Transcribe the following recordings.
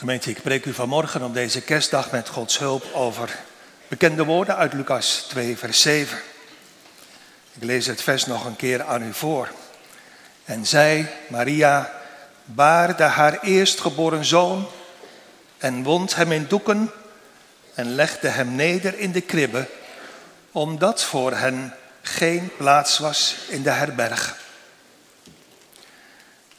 Gemeente, ik preek u vanmorgen op deze kerstdag met Gods hulp over bekende woorden uit Lucas 2, vers 7. Ik lees het vers nog een keer aan u voor. En zij, Maria, baarde haar eerstgeboren zoon en wond hem in doeken en legde hem neder in de kribbe, omdat voor hen geen plaats was in de herberg.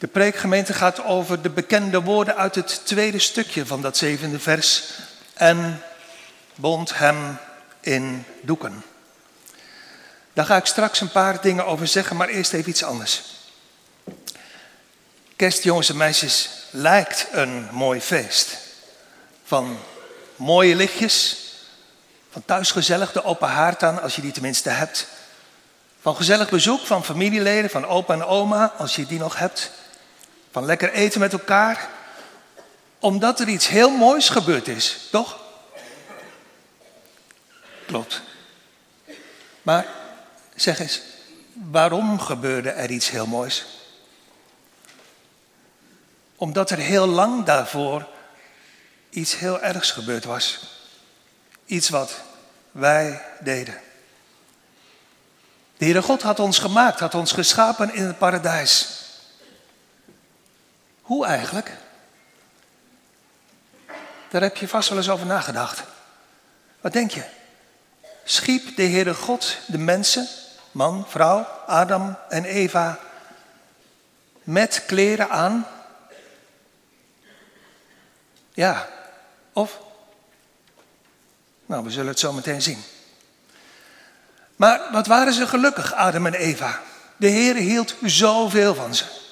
De preekgemeente gaat over de bekende woorden uit het tweede stukje van dat zevende vers. En bond hem in doeken. Daar ga ik straks een paar dingen over zeggen, maar eerst even iets anders. Kerst, jongens en meisjes, lijkt een mooi feest. Van mooie lichtjes, van thuis gezellig de open haard aan, als je die tenminste hebt. Van gezellig bezoek van familieleden, van opa en oma, als je die nog hebt. Van lekker eten met elkaar. Omdat er iets heel moois gebeurd is, toch? Klopt. Maar zeg eens, waarom gebeurde er iets heel moois? Omdat er heel lang daarvoor iets heel ergs gebeurd was. Iets wat wij deden. De Heere God had ons gemaakt, had ons geschapen in het paradijs. Hoe eigenlijk? Daar heb je vast wel eens over nagedacht. Wat denk je? Schiep de Heere God de mensen, man, vrouw, Adam en Eva, met kleren aan? Ja, of? Nou, we zullen het zo meteen zien. Maar wat waren ze gelukkig, Adam en Eva? De Heer hield zoveel van ze.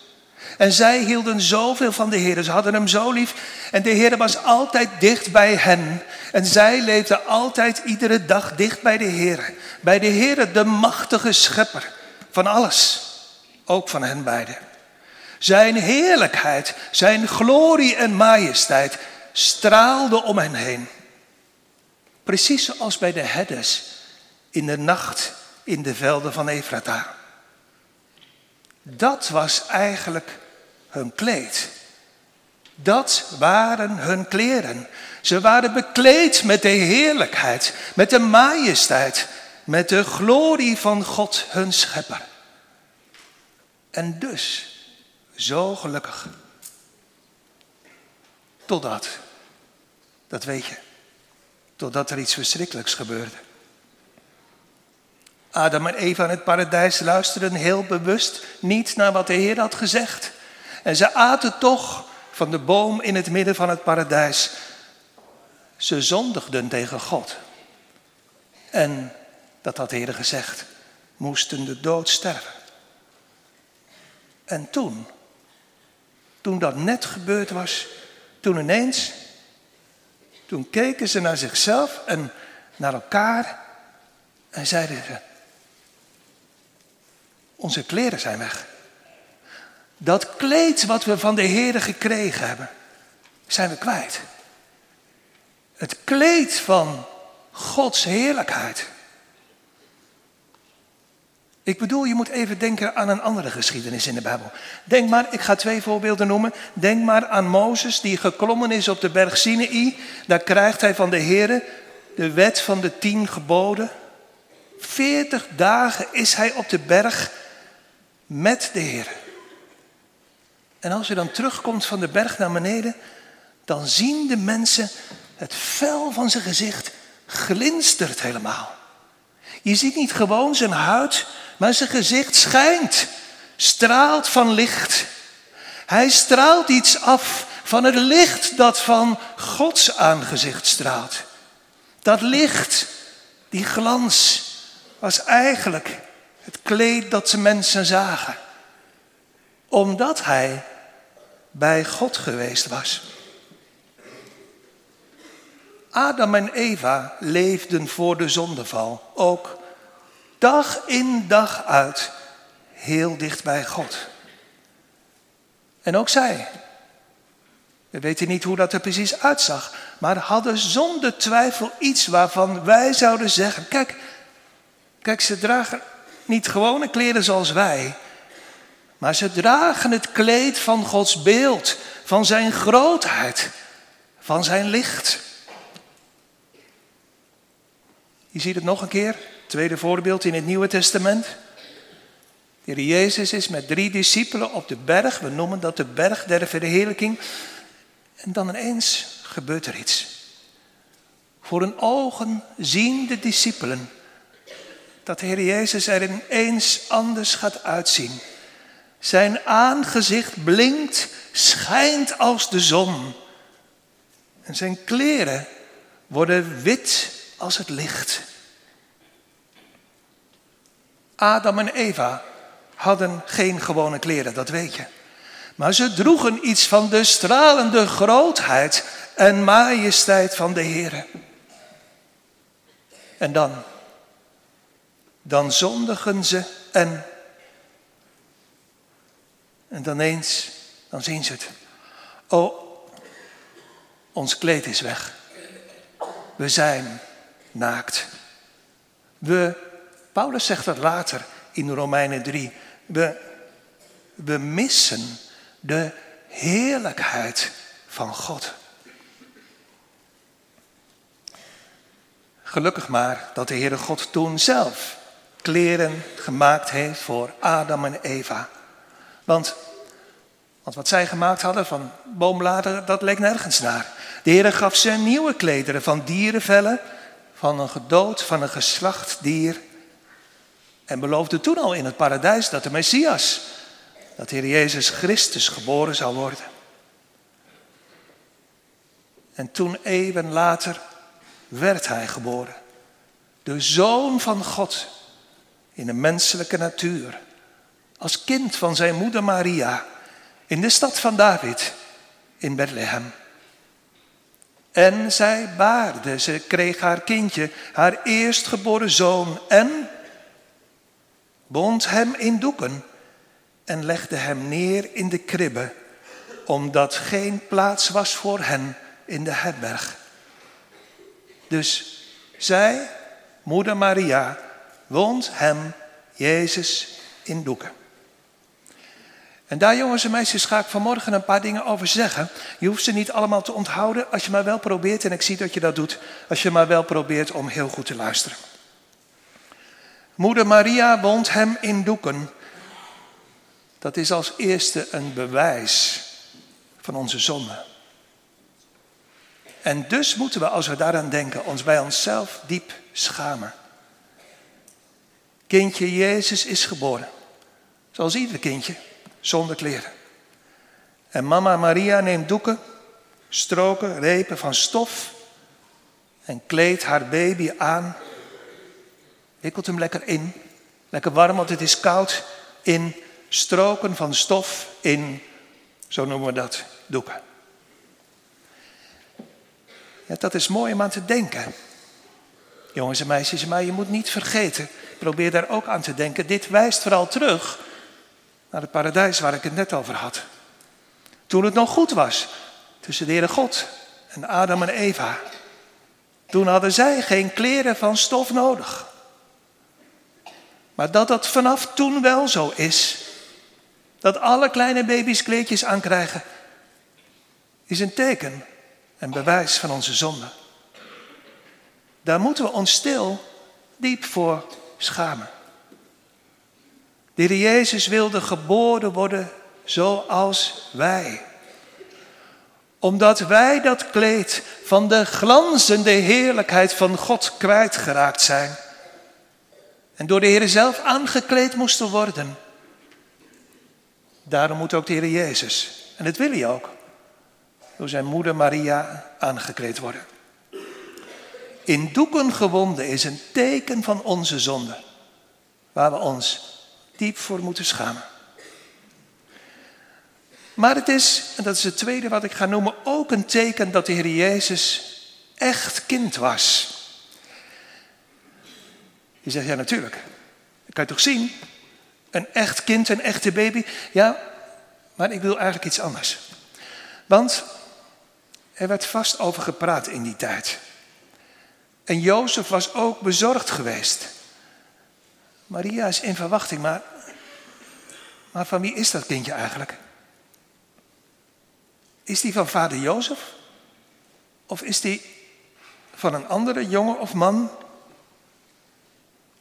En zij hielden zoveel van de Heer. Ze hadden hem zo lief. En de Heer was altijd dicht bij hen. En zij leefden altijd iedere dag dicht bij de Heer. Bij de Heer, de machtige schepper van alles. Ook van hen beiden. Zijn heerlijkheid, zijn glorie en majesteit straalde om hen heen. Precies zoals bij de herders in de nacht in de velden van Efrata. Dat was eigenlijk hun kleed. Dat waren hun kleren. Ze waren bekleed met de heerlijkheid, met de majesteit, met de glorie van God, hun schepper. En dus zo gelukkig. Totdat, dat weet je, totdat er iets verschrikkelijks gebeurde. Adam en Eva in het paradijs luisterden heel bewust niet naar wat de Heer had gezegd. En ze aten toch van de boom in het midden van het paradijs. Ze zondigden tegen God. En, dat had de Heer gezegd, moesten de dood sterven. En toen, toen dat net gebeurd was, toen ineens, toen keken ze naar zichzelf en naar elkaar en zeiden ze, onze kleren zijn weg. Dat kleed wat we van de Heer gekregen hebben, zijn we kwijt. Het kleed van Gods heerlijkheid. Ik bedoel, je moet even denken aan een andere geschiedenis in de Bijbel. Denk maar, ik ga twee voorbeelden noemen. Denk maar aan Mozes die geklommen is op de berg Sinai. Daar krijgt hij van de Heer de wet van de tien geboden. Veertig dagen is hij op de berg met de Heer. En als je dan terugkomt van de berg naar beneden, dan zien de mensen het vel van zijn gezicht glinstert helemaal. Je ziet niet gewoon zijn huid, maar zijn gezicht schijnt, straalt van licht. Hij straalt iets af van het licht dat van Gods aangezicht straalt. Dat licht, die glans, was eigenlijk het kleed dat ze mensen zagen. Omdat hij bij God geweest was. Adam en Eva leefden voor de zondeval, ook dag in dag uit, heel dicht bij God. En ook zij, we weten niet hoe dat er precies uitzag, maar hadden zonder twijfel iets waarvan wij zouden zeggen, kijk, kijk, ze dragen niet gewone kleren zoals wij, maar ze dragen het kleed van Gods beeld, van zijn grootheid. van zijn licht. Je ziet het nog een keer, tweede voorbeeld in het Nieuwe Testament. De Heer Jezus is met drie discipelen op de berg, we noemen dat de berg der verheerlijking. En dan ineens gebeurt er iets. Voor hun ogen zien de discipelen dat de Heer Jezus er ineens anders gaat uitzien. Zijn aangezicht blinkt, schijnt als de zon. En zijn kleren worden wit als het licht. Adam en Eva hadden geen gewone kleren, dat weet je. Maar ze droegen iets van de stralende grootheid en majesteit van de Heer. En dan, dan zondigen ze en, en dan eens, dan zien ze het. Oh, ons kleed is weg. We zijn naakt. We, Paulus zegt dat later in Romeinen 3, we, we missen de heerlijkheid van God. Gelukkig maar dat de Heere God toen zelf kleren gemaakt heeft voor Adam en Eva. Want, want wat zij gemaakt hadden van boomladen, dat leek nergens naar. De Heere gaf ze nieuwe klederen van dierenvellen, van een gedood, van een geslacht dier. En beloofde toen al in het paradijs dat de Messias, dat Heer Jezus Christus geboren zou worden. En toen eeuwen later werd hij geboren. De zoon van God in de menselijke natuur. Als kind van zijn moeder Maria in de stad van David in Bethlehem. En zij baarde, ze kreeg haar kindje, haar eerstgeboren zoon en bond hem in doeken en legde hem neer in de kribbe, omdat geen plaats was voor hen in de herberg. Dus zij, moeder Maria, woont hem, Jezus, in doeken. En daar, jongens en meisjes, ga ik vanmorgen een paar dingen over zeggen. Je hoeft ze niet allemaal te onthouden als je maar wel probeert, en ik zie dat je dat doet, als je maar wel probeert om heel goed te luisteren. Moeder Maria woont hem in doeken. Dat is als eerste een bewijs van onze zonde. En dus moeten we, als we daaraan denken, ons bij onszelf diep schamen. Kindje Jezus is geboren. Zoals ieder kindje, zonder kleren. En mama Maria neemt doeken, stroken, repen van stof en kleedt haar baby aan. Wikkelt hem lekker in, lekker warm, want het is koud, in stroken van stof, in, zo noemen we dat, doeken. Ja, dat is mooi om aan te denken. Jongens en meisjes, maar je moet niet vergeten, probeer daar ook aan te denken. Dit wijst vooral terug naar het paradijs waar ik het net over had. Toen het nog goed was tussen de Heere God en Adam en Eva. Toen hadden zij geen kleren van stof nodig. Maar dat dat vanaf toen wel zo is, dat alle kleine baby's kleedjes aankrijgen, is een teken en bewijs van onze zonde. Daar moeten we ons stil diep voor schamen. De Heer Jezus wilde geboren worden zoals wij. Omdat wij dat kleed van de glanzende heerlijkheid van God kwijtgeraakt zijn. En door de Heer zelf aangekleed moesten worden. Daarom moet ook de Heer Jezus, en dat wil hij ook, door zijn moeder Maria aangekleed worden. In doeken gewonden is een teken van onze zonde, waar we ons diep voor moeten schamen. Maar het is, en dat is het tweede wat ik ga noemen, ook een teken dat de Heer Jezus echt kind was. Je zegt, ja natuurlijk, dat kan je toch zien? Een echt kind, een echte baby. Ja, maar ik wil eigenlijk iets anders. Want er werd vast over gepraat in die tijd. En Jozef was ook bezorgd geweest. Maria is in verwachting, maar, maar van wie is dat kindje eigenlijk? Is die van vader Jozef? Of is die van een andere jongen of man?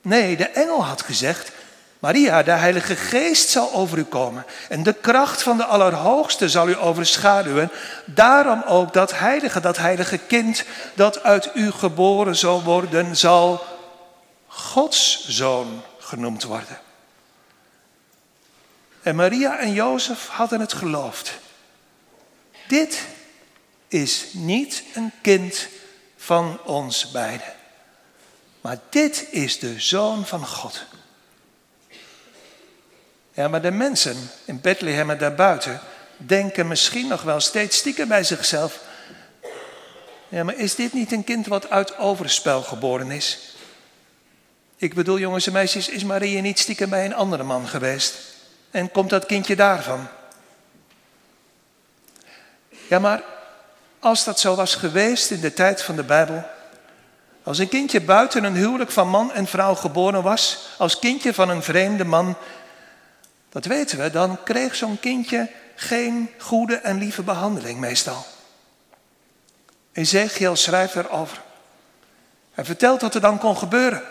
Nee, de engel had gezegd, Maria, de Heilige Geest zal over u komen en de kracht van de Allerhoogste zal u overschaduwen. Daarom ook dat heilige, dat heilige kind dat uit u geboren zal worden, zal Gods zoon genoemd worden. En Maria en Jozef hadden het geloofd. Dit is niet een kind van ons beiden. Maar dit is de zoon van God. Ja, maar de mensen in Bethlehem en daarbuiten denken misschien nog wel steeds stiekem bij zichzelf. Ja, maar is dit niet een kind wat uit overspel geboren is? Ik bedoel, jongens en meisjes, is Maria niet stiekem bij een andere man geweest? En komt dat kindje daarvan? Ja, maar als dat zo was geweest in de tijd van de Bijbel, als een kindje buiten een huwelijk van man en vrouw geboren was, als kindje van een vreemde man, dat weten we, dan kreeg zo'n kindje geen goede en lieve behandeling meestal. Ezekiel schrijft erover. Hij vertelt wat er dan kon gebeuren.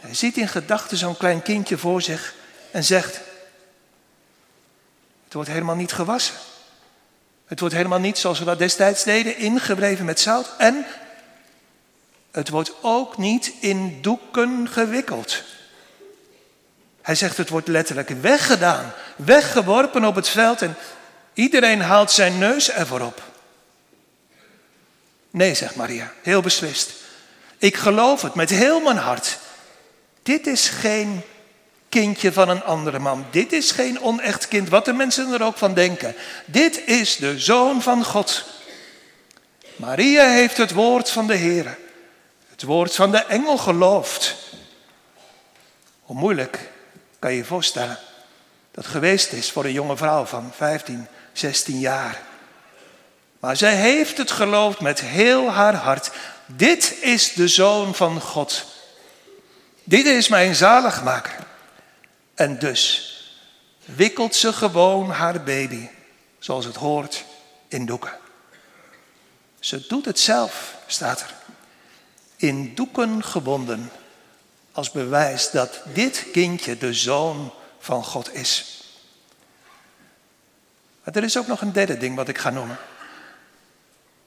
Hij ziet in gedachten zo'n klein kindje voor zich en zegt: Het wordt helemaal niet gewassen. Het wordt helemaal niet zoals we dat destijds deden, ingewreven met zout. En het wordt ook niet in doeken gewikkeld. Hij zegt het wordt letterlijk weggedaan, weggeworpen op het veld en iedereen haalt zijn neus ervoor op. Nee, zegt Maria, heel beslist. Ik geloof het met heel mijn hart. Dit is geen kindje van een andere man. Dit is geen onecht kind, wat de mensen er ook van denken. Dit is de zoon van God. Maria heeft het woord van de Heer, het woord van de engel geloofd. Hoe moeilijk kan je je voorstellen dat geweest is voor een jonge vrouw van 15, 16 jaar. Maar zij heeft het geloofd met heel haar hart. Dit is de zoon van God. Dit is mijn zaligmaker. En dus wikkelt ze gewoon haar baby, zoals het hoort, in doeken. Ze doet het zelf, staat er. In doeken gebonden, als bewijs dat dit kindje de zoon van God is. Maar er is ook nog een derde ding wat ik ga noemen.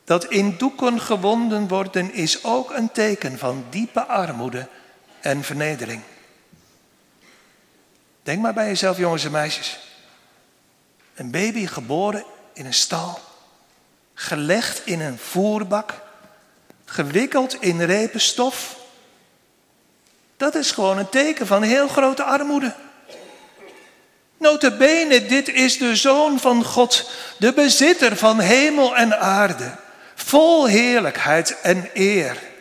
Dat in doeken gewonden worden is ook een teken van diepe armoede en vernedering. Denk maar bij jezelf, jongens en meisjes. Een baby geboren in een stal, gelegd in een voerbak, gewikkeld in repen stof. Dat is gewoon een teken van heel grote armoede. Notabene, dit is de Zoon van God, de bezitter van hemel en aarde, vol heerlijkheid en eer.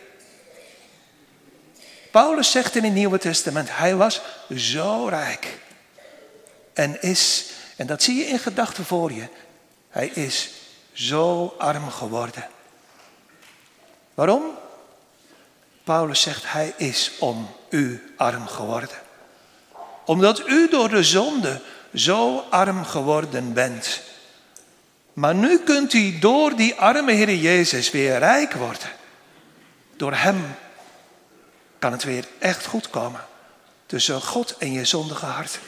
Paulus zegt in het Nieuwe Testament, hij was zo rijk. En is, en dat zie je in gedachten voor je, hij is zo arm geworden. Waarom? Paulus zegt, hij is om u arm geworden. Omdat u door de zonde zo arm geworden bent. Maar nu kunt u door die arme Heer Jezus weer rijk worden. Door Hem kan het weer echt goed komen tussen God en je zondige hart.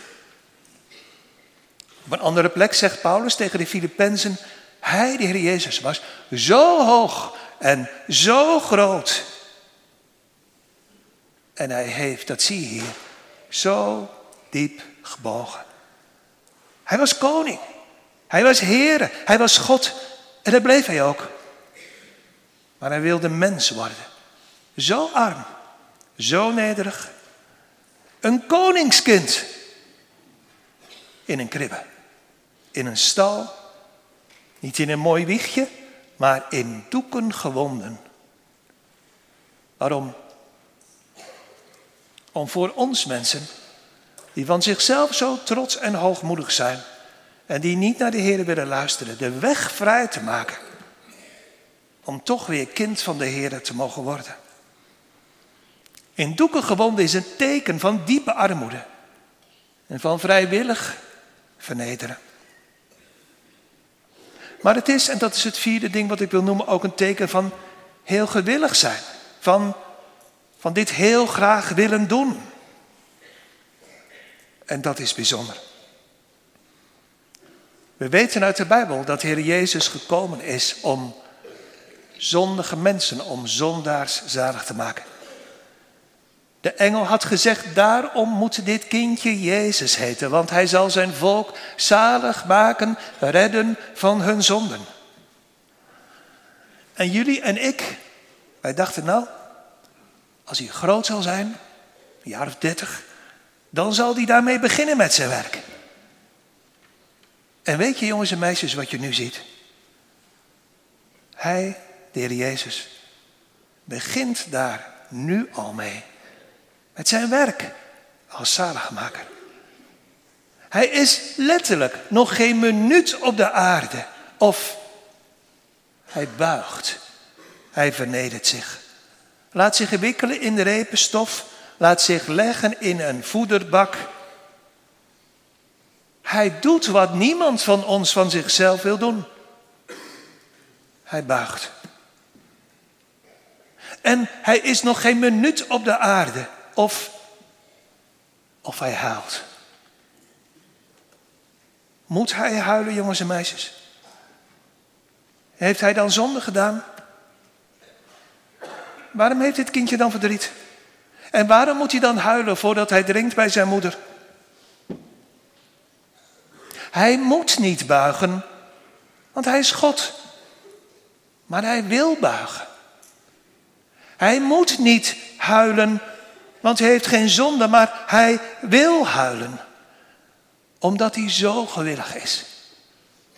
Op een andere plek zegt Paulus tegen de Filippenzen, hij, de Heer Jezus, was zo hoog en zo groot. En hij heeft, dat zie je hier, zo diep gebogen. Hij was koning, hij was Heer, hij was God en dat bleef hij ook. Maar hij wilde mens worden, zo arm zo nederig. Een koningskind. In een kribbe. In een stal. Niet in een mooi wiegje, maar in doeken gewonden. Waarom? Om voor ons mensen, die van zichzelf zo trots en hoogmoedig zijn en die niet naar de Heer willen luisteren, de weg vrij te maken. Om toch weer kind van de Heer te mogen worden. In doeken gewonden is een teken van diepe armoede en van vrijwillig vernederen. Maar het is, en dat is het vierde ding wat ik wil noemen, ook een teken van heel gewillig zijn. Van, van dit heel graag willen doen. En dat is bijzonder. We weten uit de Bijbel dat Heer Jezus gekomen is om zondige mensen, om zondaars zalig te maken. De engel had gezegd, daarom moet dit kindje Jezus heten, want hij zal zijn volk zalig maken, redden van hun zonden. En jullie en ik, wij dachten nou, als hij groot zal zijn, een jaar of dertig, dan zal hij daarmee beginnen met zijn werk. En weet je jongens en meisjes wat je nu ziet? Hij, de Heer Jezus, begint daar nu al mee. Met zijn werk als zaligmaker. Hij is letterlijk nog geen minuut op de aarde. Of hij buigt. Hij vernedert zich. Laat zich wikkelen in de repenstof. Laat zich leggen in een voederbak. Hij doet wat niemand van ons van zichzelf wil doen. Hij buigt. En hij is nog geen minuut op de aarde. Of, of hij huilt. Moet hij huilen, jongens en meisjes? Heeft hij dan zonde gedaan? Waarom heeft dit kindje dan verdriet? En waarom moet hij dan huilen voordat hij drinkt bij zijn moeder? Hij moet niet buigen, want hij is God. Maar hij wil buigen. Hij moet niet huilen, want hij heeft geen zonde, maar hij wil huilen. Omdat hij zo gewillig is.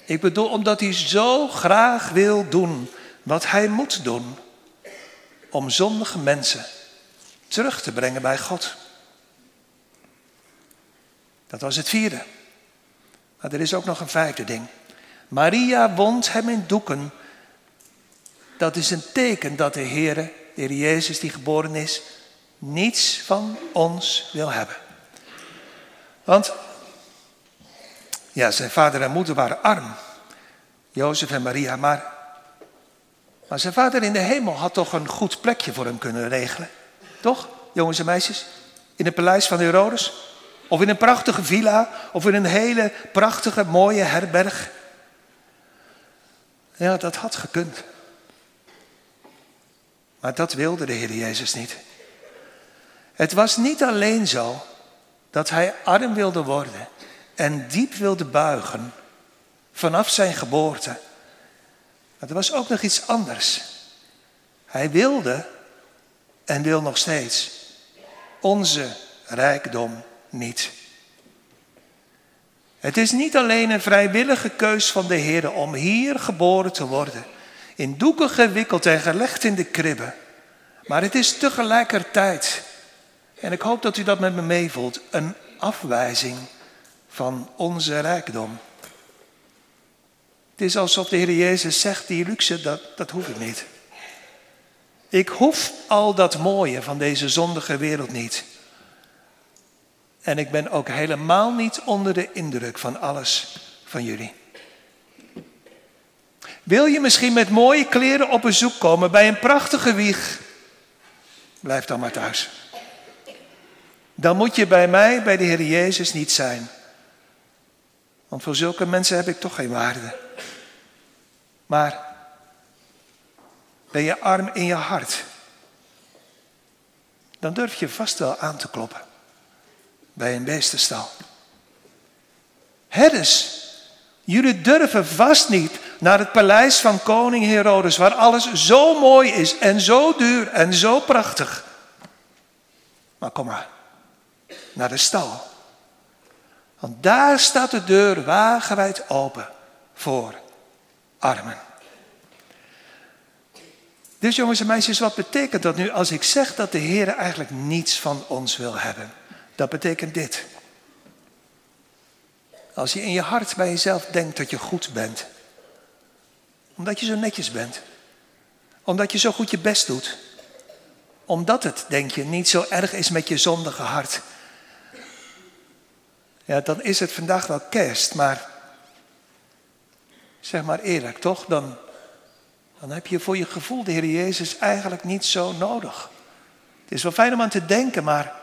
Ik bedoel, omdat hij zo graag wil doen wat hij moet doen. Om zondige mensen terug te brengen bij God. Dat was het vierde. Maar er is ook nog een vijfde ding. Maria wond hem in doeken. Dat is een teken dat de Heer, de Heer Jezus die geboren is, niets van ons wil hebben. Want, ja, zijn vader en moeder waren arm. Jozef en Maria, maar, maar zijn vader in de hemel had toch een goed plekje voor hem kunnen regelen. Toch, jongens en meisjes? In het paleis van Herodes? Of in een prachtige villa, of in een hele prachtige, mooie herberg. Ja, dat had gekund. Maar dat wilde de Heer Jezus niet. Het was niet alleen zo dat hij arm wilde worden en diep wilde buigen vanaf zijn geboorte. Maar er was ook nog iets anders. Hij wilde en wil nog steeds onze rijkdom niet. Het is niet alleen een vrijwillige keus van de Heer om hier geboren te worden, in doeken gewikkeld en gelegd in de kribben, maar het is tegelijkertijd, en ik hoop dat u dat met me meevoelt, een afwijzing van onze rijkdom. Het is alsof de Heer Jezus zegt, die luxe, dat, dat hoef ik niet. Ik hoef al dat mooie van deze zondige wereld niet. En ik ben ook helemaal niet onder de indruk van alles van jullie. Wil je misschien met mooie kleren op bezoek komen bij een prachtige wieg? Blijf dan maar thuis. Dan moet je bij mij, bij de Heer Jezus, niet zijn. Want voor zulke mensen heb ik toch geen waarde. Maar ben je arm in je hart? Dan durf je vast wel aan te kloppen bij een beestenstal. Herders, jullie durven vast niet naar het paleis van koning Herodes, waar alles zo mooi is en zo duur en zo prachtig. Maar kom maar, naar de stal. Want daar staat de deur wagenwijd open voor armen. Dus jongens en meisjes, wat betekent dat nu als ik zeg dat de Heer eigenlijk niets van ons wil hebben? Dat betekent dit. Als je in je hart bij jezelf denkt dat je goed bent, omdat je zo netjes bent, omdat je zo goed je best doet, omdat het, denk je, niet zo erg is met je zondige hart, ja, dan is het vandaag wel kerst, maar Zeg maar eerlijk, toch? Dan, dan heb je voor je gevoel de Heer Jezus eigenlijk niet zo nodig. Het is wel fijn om aan te denken, maar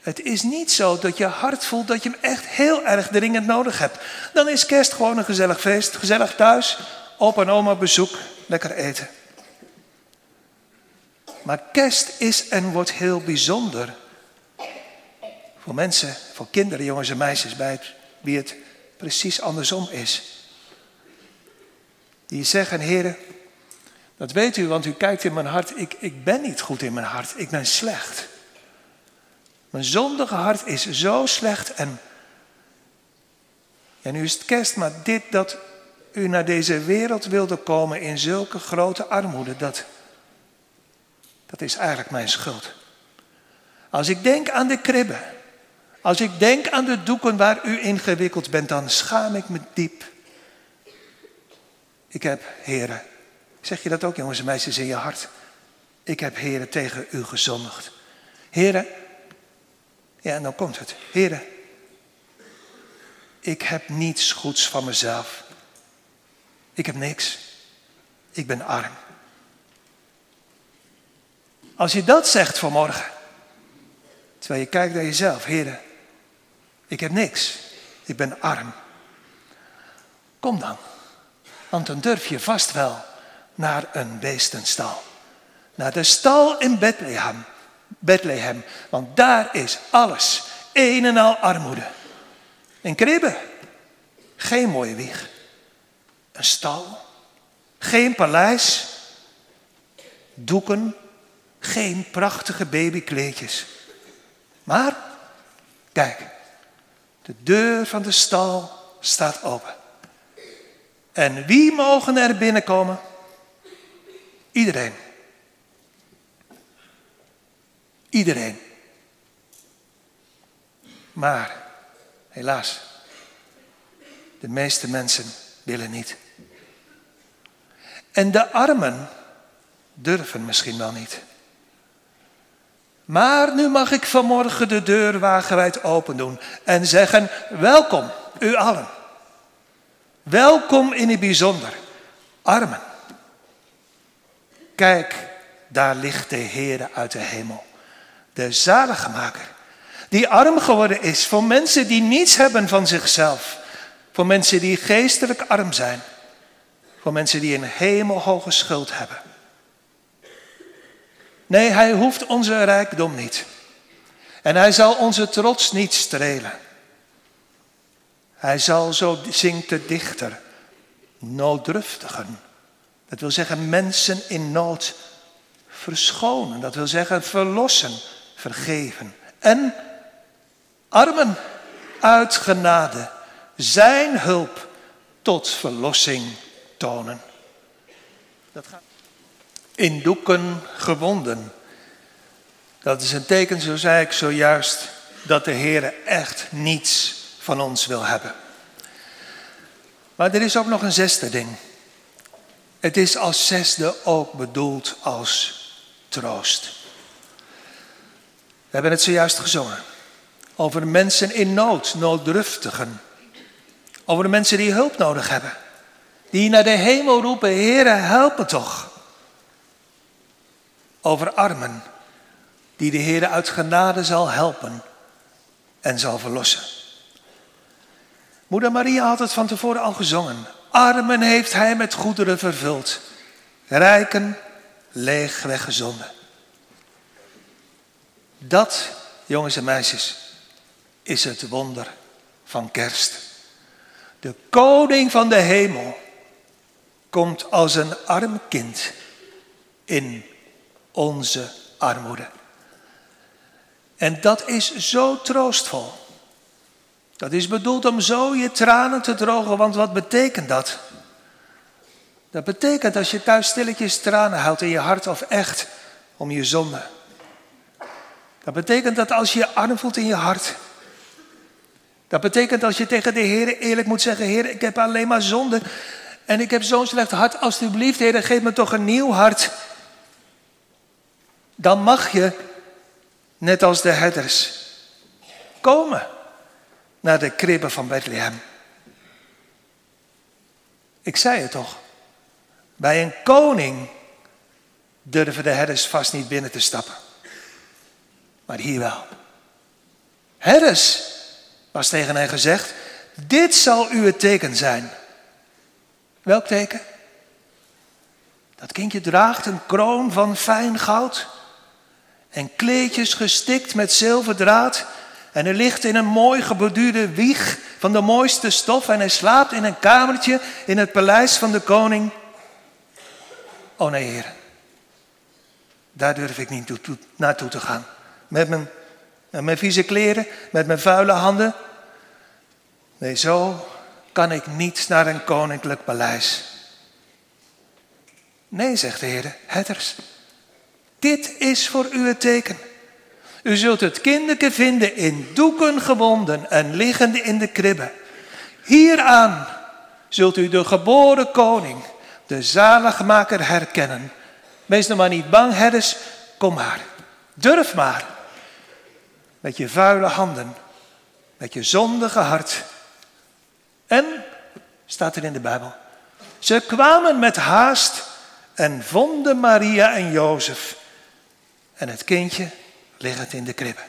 het is niet zo dat je hart voelt dat je hem echt heel erg dringend nodig hebt. Dan is kerst gewoon een gezellig feest, gezellig thuis, opa en oma bezoek, lekker eten. Maar kerst is en wordt heel bijzonder. Voor mensen, voor kinderen, jongens en meisjes, bij wie het precies andersom is. Die zeggen, heren, dat weet u, want u kijkt in mijn hart. Ik, ik ben niet goed in mijn hart, ik ben slecht. Mijn zondige hart is zo slecht en, en nu is het kerst, maar dit dat u naar deze wereld wilde komen in zulke grote armoede, dat, dat is eigenlijk mijn schuld. Als ik denk aan de kribben, als ik denk aan de doeken waar u ingewikkeld bent, dan schaam ik me diep. Ik heb, heren, zeg je dat ook jongens en meisjes in je hart? Ik heb, heren, tegen u gezondigd. Heren, ja en dan komt het. Heren, ik heb niets goeds van mezelf. Ik heb niks. Ik ben arm. Als je dat zegt vanmorgen, terwijl je kijkt naar jezelf, heren, ik heb niks. Ik ben arm. Kom dan, want dan durf je vast wel naar een beestenstal. Naar de stal in Bethlehem. Bethlehem, want daar is alles, een en al armoede. Een kribbe, geen mooie wieg. Een stal, geen paleis, doeken, geen prachtige babykleedjes. Maar, kijk, de deur van de stal staat open. En wie mogen er binnenkomen? Iedereen. Iedereen. Maar, helaas, de meeste mensen willen niet. En de armen durven misschien wel niet. Maar nu mag ik vanmorgen de deur wagenwijd open doen en zeggen: Welkom, u allen. Welkom in het bijzonder, armen. Kijk, daar ligt de Heer uit de hemel, de zaligmaker, die arm geworden is voor mensen die niets hebben van zichzelf, voor mensen die geestelijk arm zijn, voor mensen die een hemelhoge schuld hebben. Nee, hij hoeft onze rijkdom niet. En hij zal onze trots niet strelen. Hij zal, zo zingt de dichter, nooddruftigen. Dat wil zeggen mensen in nood verschonen. Dat wil zeggen verlossen, vergeven. En armen uit genade zijn hulp tot verlossing tonen. Dat gaat in doeken gewonden. Dat is een teken, zo zei ik zojuist, dat de Heer echt niets van ons wil hebben. Maar er is ook nog een zesde ding. Het is als zesde ook bedoeld als troost. We hebben het zojuist gezongen. Over mensen in nood, nooddruftigen. Over de mensen die hulp nodig hebben. Die naar de hemel roepen, Heere, help me toch. Over armen, die de Heere uit genade zal helpen en zal verlossen. Moeder Maria had het van tevoren al gezongen. Armen heeft hij met goederen vervuld. Rijken leeg weggezonden. Dat, jongens en meisjes, is het wonder van kerst. De koning van de hemel komt als een arm kind in onze armoede. En dat is zo troostvol. Dat is bedoeld om zo je tranen te drogen, want wat betekent dat? Dat betekent als je thuis stilletjes tranen houdt in je hart of echt om je zonde. Dat betekent dat als je je arm voelt in je hart. Dat betekent als je tegen de Heer eerlijk moet zeggen, Heer, ik heb alleen maar zonde en ik heb zo'n slecht hart. Alsjeblieft, Heer, geef me toch een nieuw hart. Dan mag je, net als de herders, komen naar de kribben van Bethlehem. Ik zei het toch. Bij een koning durven de herders vast niet binnen te stappen. Maar hier wel. Herders, was tegen hen gezegd, dit zal uw teken zijn. Welk teken? Dat kindje draagt een kroon van fijn goud en kleedjes gestikt met zilverdraad. En hij ligt in een mooi geborduurde wieg van de mooiste stof en hij slaapt in een kamertje in het paleis van de koning. Oh nee, heer. Daar durf ik niet naartoe te gaan. Met mijn, met mijn vieze kleren, met mijn vuile handen. Nee, zo kan ik niet naar een koninklijk paleis. Nee, zegt de Heer, herders. Dit is voor u het teken. U zult het kinderke vinden in doeken gewonden en liggende in de kribben. Hieraan zult u de geboren koning, de zaligmaker herkennen. Wees nog maar niet bang, herders, kom maar. Durf maar. Met je vuile handen, met je zondige hart. En, staat er in de Bijbel, ze kwamen met haast en vonden Maria en Jozef en het kindje ligt in de kribbe.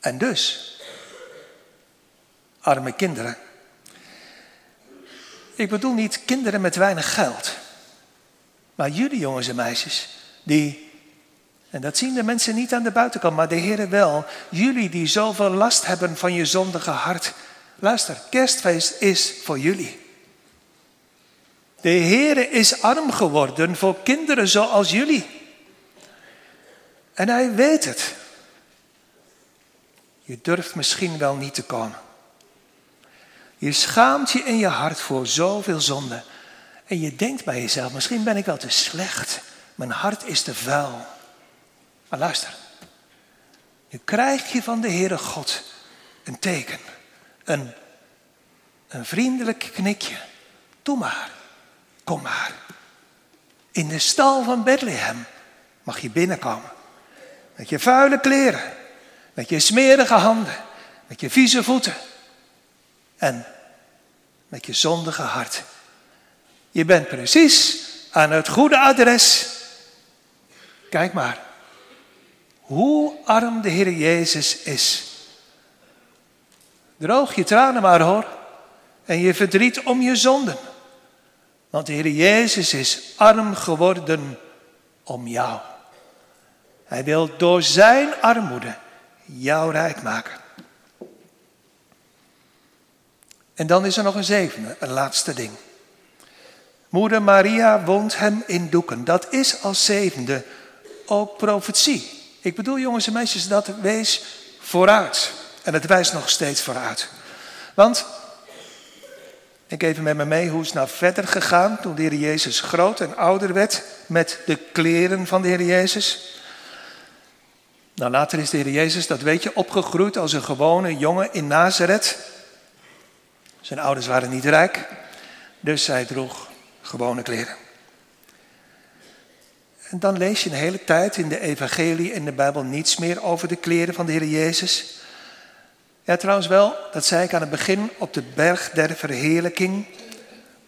En dus, arme kinderen. Ik bedoel niet kinderen met weinig geld. Maar jullie jongens en meisjes, die, en dat zien de mensen niet aan de buitenkant, maar de Heer wel. Jullie die zoveel last hebben van je zondige hart. Luister, kerstfeest is voor jullie. De Heer is arm geworden voor kinderen zoals jullie. En hij weet het. Je durft misschien wel niet te komen. Je schaamt je in je hart voor zoveel zonde. En je denkt bij jezelf, misschien ben ik wel te slecht. Mijn hart is te vuil. Maar luister. Nu krijg je van de Heere God een teken. Een, een vriendelijk knikje. Doe maar. Kom maar. In de stal van Bethlehem mag je binnenkomen. Met je vuile kleren. Met je smerige handen. Met je vieze voeten. En met je zondige hart. Je bent precies aan het goede adres. Kijk maar. Hoe arm de Heer Jezus is. Droog je tranen maar hoor. En je verdriet om je zonden. Want de Heer Jezus is arm geworden om jou. Hij wil door zijn armoede jou rijk maken. En dan is er nog een zevende, een laatste ding. Moeder Maria woont hem in doeken. Dat is als zevende ook profetie. Ik bedoel, jongens en meisjes, dat wees vooruit. En het wijst nog steeds vooruit. Want, ik even met me mee, hoe is het nou verder gegaan toen de Heer Jezus groot en ouder werd met de kleren van de Heer Jezus? Nou, later is de Heer Jezus, dat weet je, opgegroeid als een gewone jongen in Nazareth. Zijn ouders waren niet rijk, dus hij droeg gewone kleren. En dan lees je een hele tijd in de evangelie en de Bijbel niets meer over de kleren van de Heer Jezus. Ja, trouwens wel, dat zei ik aan het begin, op de berg der verheerlijking.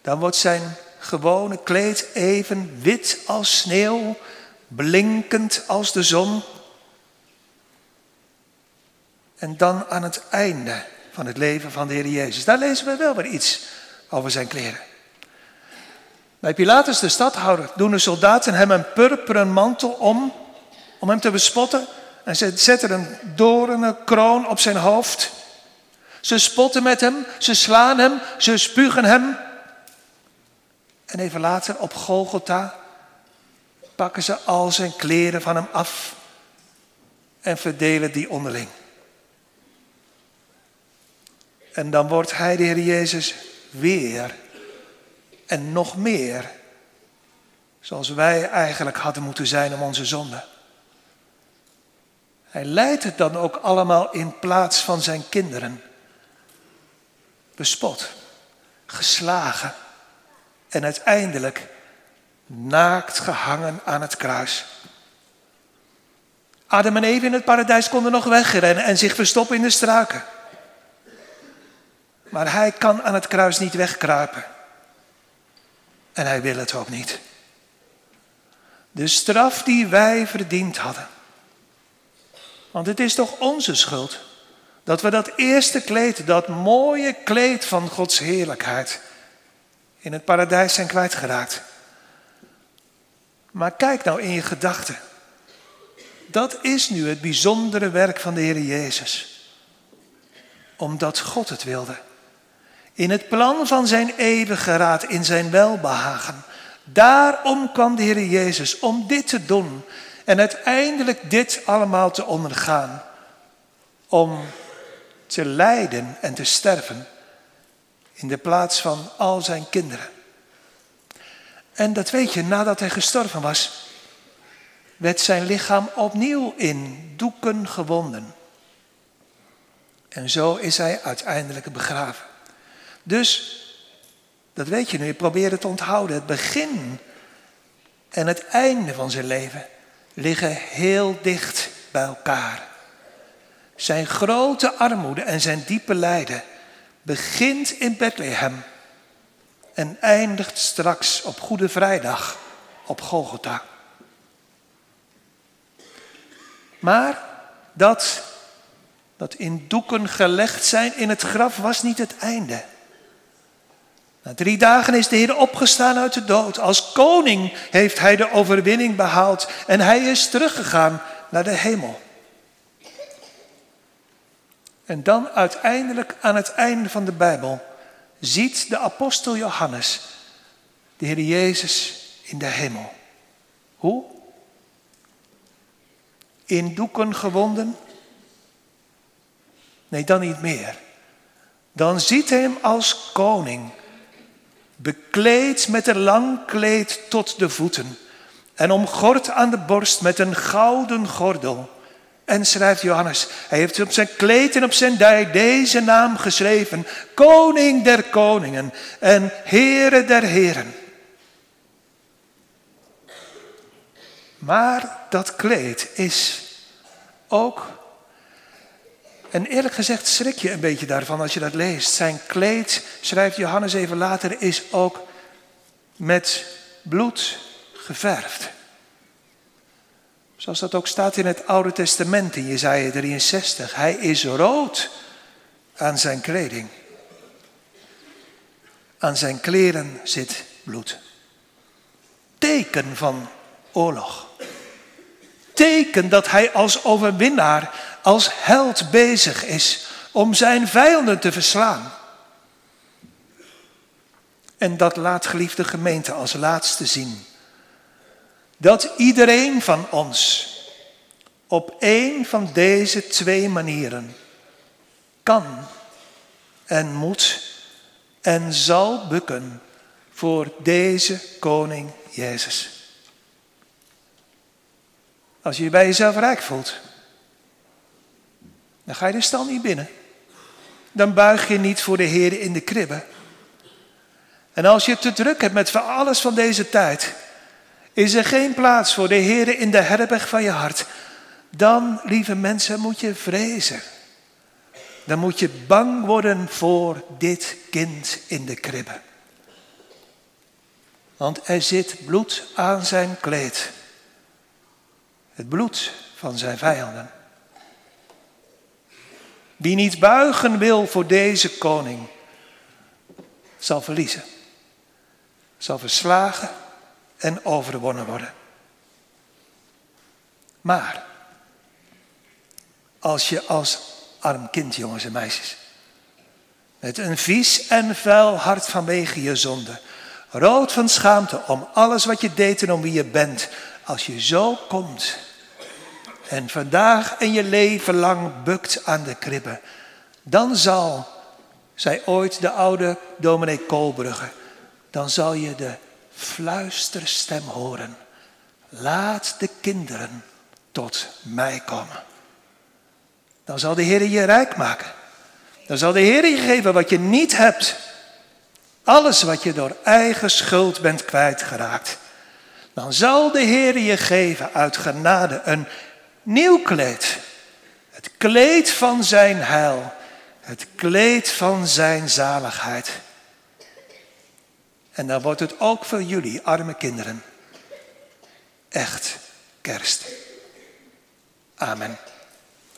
Dan wordt zijn gewone kleed even wit als sneeuw, blinkend als de zon. En dan aan het einde van het leven van de Heer Jezus. Daar lezen we wel weer iets over zijn kleren. Bij Pilatus, de stadhouder, doen de soldaten hem een purperen mantel om, om hem te bespotten. En ze zetten een dorene kroon op zijn hoofd. Ze spotten met hem, ze slaan hem, ze spugen hem. En even later op Golgotha pakken ze al zijn kleren van hem af en verdelen die onderling. En dan wordt hij, de Heer Jezus, weer en nog meer zoals wij eigenlijk hadden moeten zijn om onze zonde. Hij leidt het dan ook allemaal in plaats van zijn kinderen. Bespot, geslagen en uiteindelijk naakt gehangen aan het kruis. Adam en Eve in het paradijs konden nog wegrennen en zich verstoppen in de straken. Maar hij kan aan het kruis niet wegkruipen. En hij wil het ook niet. De straf die wij verdiend hadden. Want het is toch onze schuld dat we dat eerste kleed, dat mooie kleed van Gods heerlijkheid, in het paradijs zijn kwijtgeraakt. Maar kijk nou in je gedachten. Dat is nu het bijzondere werk van de Heer Jezus. Omdat God het wilde. In het plan van zijn eeuwige raad, in zijn welbehagen. Daarom kwam de Heer Jezus, om dit te doen. En uiteindelijk dit allemaal te ondergaan. Om te lijden en te sterven in de plaats van al zijn kinderen. En dat weet je, nadat hij gestorven was, werd zijn lichaam opnieuw in doeken gewonden. En zo is hij uiteindelijk begraven. Dus, dat weet je nu, je probeert het te onthouden. Het begin en het einde van zijn leven liggen heel dicht bij elkaar. Zijn grote armoede en zijn diepe lijden begint in Bethlehem en eindigt straks op Goede Vrijdag op Golgotha. Maar dat, dat in doeken gelegd zijn in het graf was niet het einde. Na drie dagen is de Heer opgestaan uit de dood. Als koning heeft hij de overwinning behaald en hij is teruggegaan naar de hemel. En dan uiteindelijk aan het einde van de Bijbel ziet de apostel Johannes de Heer Jezus in de hemel. Hoe? In doeken gewonden? Nee, dan niet meer. Dan ziet hij hem als koning, bekleed met een lang kleed tot de voeten en omgord aan de borst met een gouden gordel. En schrijft Johannes, hij heeft op zijn kleed en op zijn dij deze naam geschreven. Koning der koningen en Heere der heren. Maar dat kleed is ook, en eerlijk gezegd schrik je een beetje daarvan als je dat leest. Zijn kleed, schrijft Johannes even later, is ook met bloed geverfd. Zoals dat ook staat in het Oude Testament in Jezaja 63. Hij is rood aan zijn kleding. Aan zijn kleren zit bloed. Teken van oorlog. Teken dat hij als overwinnaar, als held bezig is om zijn vijanden te verslaan. En dat laat geliefde gemeente als laatste zien dat iedereen van ons op één van deze twee manieren kan en moet en zal bukken voor deze koning Jezus. Als je je bij jezelf rijk voelt, dan ga je de stal niet binnen. Dan buig je niet voor de Heer in de kribbe. En als je te druk hebt met alles van deze tijd, is er geen plaats voor de Heer in de herberg van je hart, dan, lieve mensen, moet je vrezen. Dan moet je bang worden voor dit kind in de kribbe. Want er zit bloed aan zijn kleed. Het bloed van zijn vijanden. Wie niet buigen wil voor deze koning, zal verliezen. Zal verslagen en overwonnen worden. Maar als je als arm kind, jongens en meisjes, met een vies en vuil hart vanwege je zonde, rood van schaamte om alles wat je deed en om wie je bent, als je zo komt en vandaag en je leven lang bukt aan de kribben, dan zal, zei ooit de oude dominee Koolbrugge, dan zal je de fluisterstem horen. Laat de kinderen tot mij komen. Dan zal de Heer je rijk maken. Dan zal de Heer je geven wat je niet hebt. Alles wat je door eigen schuld bent kwijtgeraakt. Dan zal de Heer je geven uit genade een nieuw kleed. Het kleed van zijn heil. Het kleed van zijn zaligheid. En dan wordt het ook voor jullie, arme kinderen, echt kerst. Amen.